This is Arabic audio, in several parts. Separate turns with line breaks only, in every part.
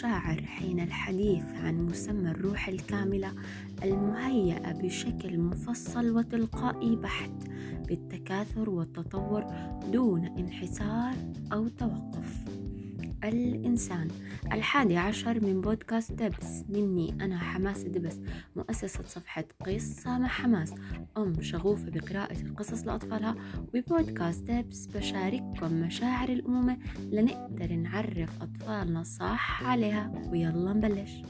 المشاعر حين الحديث عن مسمى الروح الكاملة المهيئة بشكل مفصل وتلقائي بحت بالتكاثر والتطور دون انحسار أو توقف. الإنسان. الحادي عشر من بودكاست دبس. مني أنا حماس دبس مؤسسة صفحة قصة مع حماس. أم شغوفة بقراءة القصص لأطفالها. وبودكاست دبس بشارككم مشاعر الأمومة لنقدر نعرف أطفالنا صح عليها. ويلا نبلش.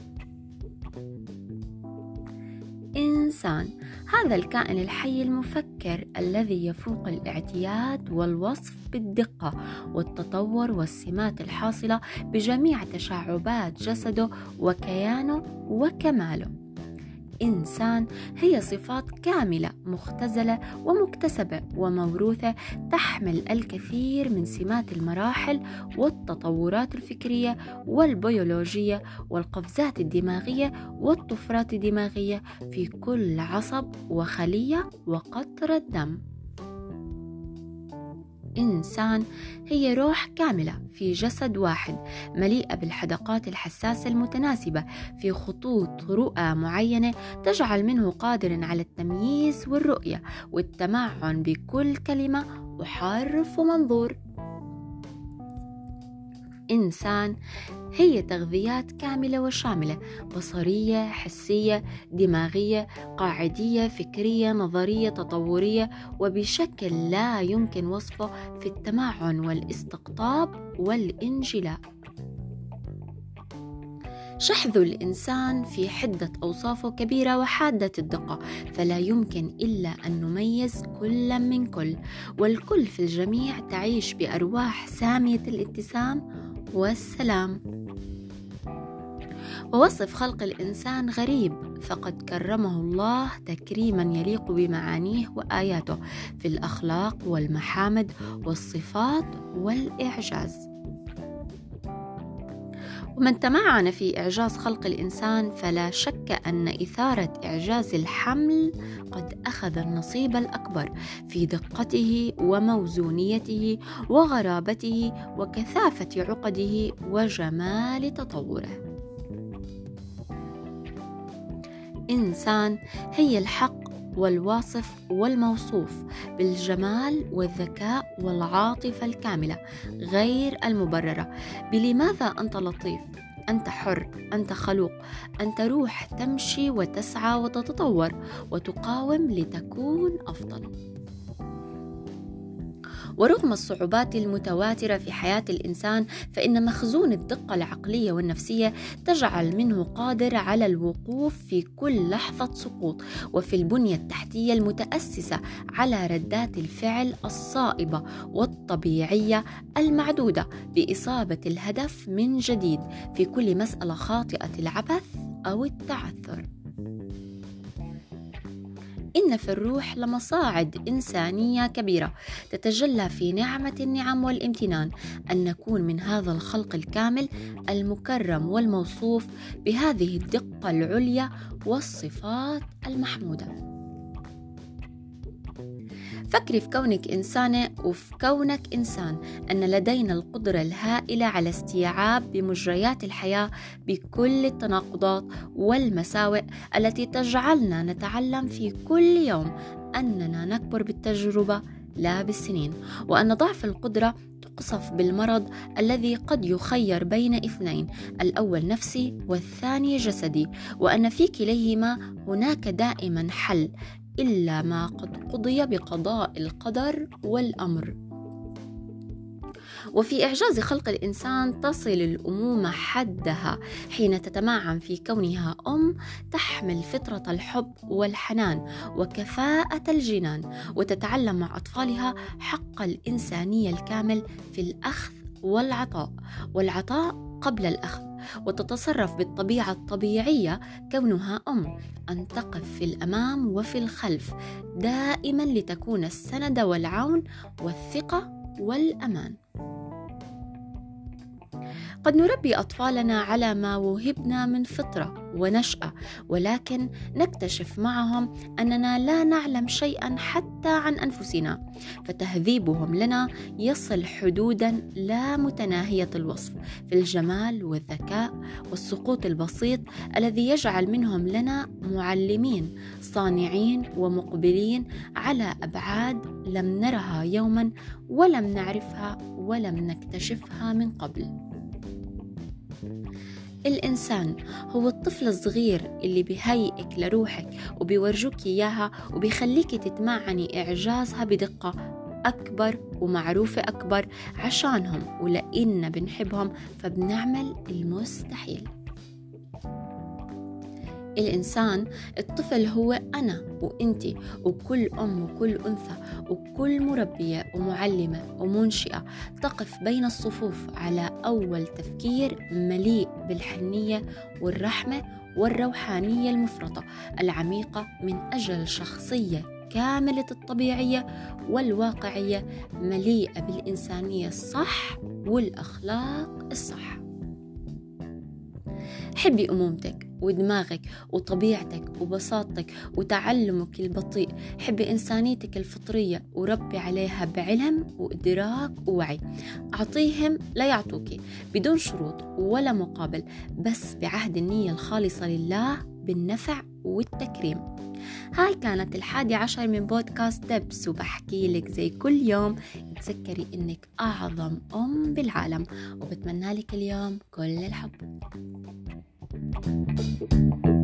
إنسان هذا الكائن الحي المفكر. الذي يفوق الاعتياد والوصف بالدقة والتطور والسمات الحاصلة بجميع تشعبات جسده وكيانه وكماله. إنسان هي صفات كاملة مختزلة ومكتسبة وموروثة تحمل الكثير من سمات المراحل والتطورات الفكرية والبيولوجية والقفزات الدماغية والطفرات الدماغية في كل عصب وخلية وقطرة دم إنسان هي روح كاملة في جسد واحد مليئة بالحدقات الحساسة المتناسبة في خطوط رؤى معينة تجعل منه قادر على التمييز والرؤية والتمعن بكل كلمة وحرف ومنظور إنسان هي تغذيات كاملة وشاملة بصرية حسية دماغية قاعدية فكرية نظرية تطورية وبشكل لا يمكن وصفه في التمعن والاستقطاب والإنجلاء. شحذ الإنسان في حدة أوصافه كبيرة وحادة الدقة فلا يمكن إلا أن نميز كلا من كل. والكل في الجميع تعيش بأرواح سامية الاتسام والسلام. ووصف خلق الإنسان غريب فقد كرمه الله تكريما يليق بمعانيه وآياته في الأخلاق والمحامد والصفات والإعجاز. ومن تمعن في إعجاز خلق الإنسان فلا شك أن إثارة إعجاز الحمل قد أخذ النصيب الأكبر في دقته وموزونيته وغرابته وكثافة عقده وجمال تطوره. إنسان هي الحق والواصف والموصوف بالجمال والذكاء والعاطفة الكاملة غير المبررة. بلماذا أنت لطيف؟ أنت حر أنت خلوق أنت روح تمشي وتسعى وتتطور وتقاوم لتكون أفضل. ورغم الصعوبات المتواترة في حياة الإنسان فإن مخزون الدقة العقلية والنفسية تجعل منه قادر على الوقوف في كل لحظة سقوط وفي البنية التحتية المتأسسة على ردات الفعل الصائبة والطبيعية المعدودة بإصابة الهدف من جديد في كل مسألة خاطئة العبث أو التعثر. إن في الروح لمصاعد إنسانية كبيرة تتجلى في نعمة النعم والامتنان. أن نكون من هذا الخلق الكامل المكرم والموصوف بهذه الدقة العليا والصفات المحمودة. فكري في كونك إنسانة وفي كونك إنسان أن لدينا القدرة الهائلة على استيعاب بمجريات الحياة بكل التناقضات والمساوئ التي تجعلنا نتعلم في كل يوم أننا نكبر بالتجربة لا بالسنين وأن ضعف القدرة تقصف بالمرض الذي قد يخير بين اثنين الأول نفسي والثاني جسدي وأن في كليهما هناك دائما حل إلا ما قد قضي بقضاء القدر والأمر. وفي إعجاز خلق الإنسان تصل الأمومة حدها حين تتمعن في كونها أم تحمل فطرة الحب والحنان وكفاءة الجنان وتتعلم مع أطفالها حق الإنسانية الكامل في الأخذ والعطاء والعطاء قبل الأخذ. وتتصرف بالطبيعة الطبيعية كونها أم. أن تقف في الأمام وفي الخلف دائما لتكون السند والعون والثقة والأمان. قد نربي أطفالنا على ما وهبنا من فطرة ونشأة ولكن نكتشف معهم أننا لا نعلم شيئا حتى عن أنفسنا فتهذيبهم لنا يصل حدودا لا متناهية الوصف في الجمال والذكاء والسقوط البسيط الذي يجعل منهم لنا معلمين صانعين ومقبلين على أبعاد لم نرها يوما ولم نعرفها ولم نكتشفها من قبل. الإنسان هو الطفل الصغير اللي بيهيئك لروحك وبيورجوك إياها وبيخليك تتمعني إعجازها بدقة أكبر ومعروفة أكبر عشانهم ولإن بنحبهم فبنعمل المستحيل. الإنسان الطفل هو أنا وإنتي وكل أم وكل أنثى وكل مربية ومعلمة ومنشئة تقف بين الصفوف على أول تفكير مليء بالحنية والرحمة والروحانية المفرطة العميقة من أجل شخصية كاملة الطبيعية والواقعية مليئة بالإنسانية الصح والأخلاق الصح. حبي أمومتك ودماغك وطبيعتك وبساطتك وتعلمك البطيء. حبي إنسانيتك الفطرية وربي عليها بعلم وإدراك ووعي. أعطيهم لا يعطوك بدون شروط ولا مقابل بس بعهد النية الخالصة لله بالنفع والتكريم. هاي كانت الحادي عشر من بودكاست دبس وبحكي لك زي كل يوم. تذكري إنك أعظم أم بالعالم. وبتمنى لك اليوم كل الحب. Thank you.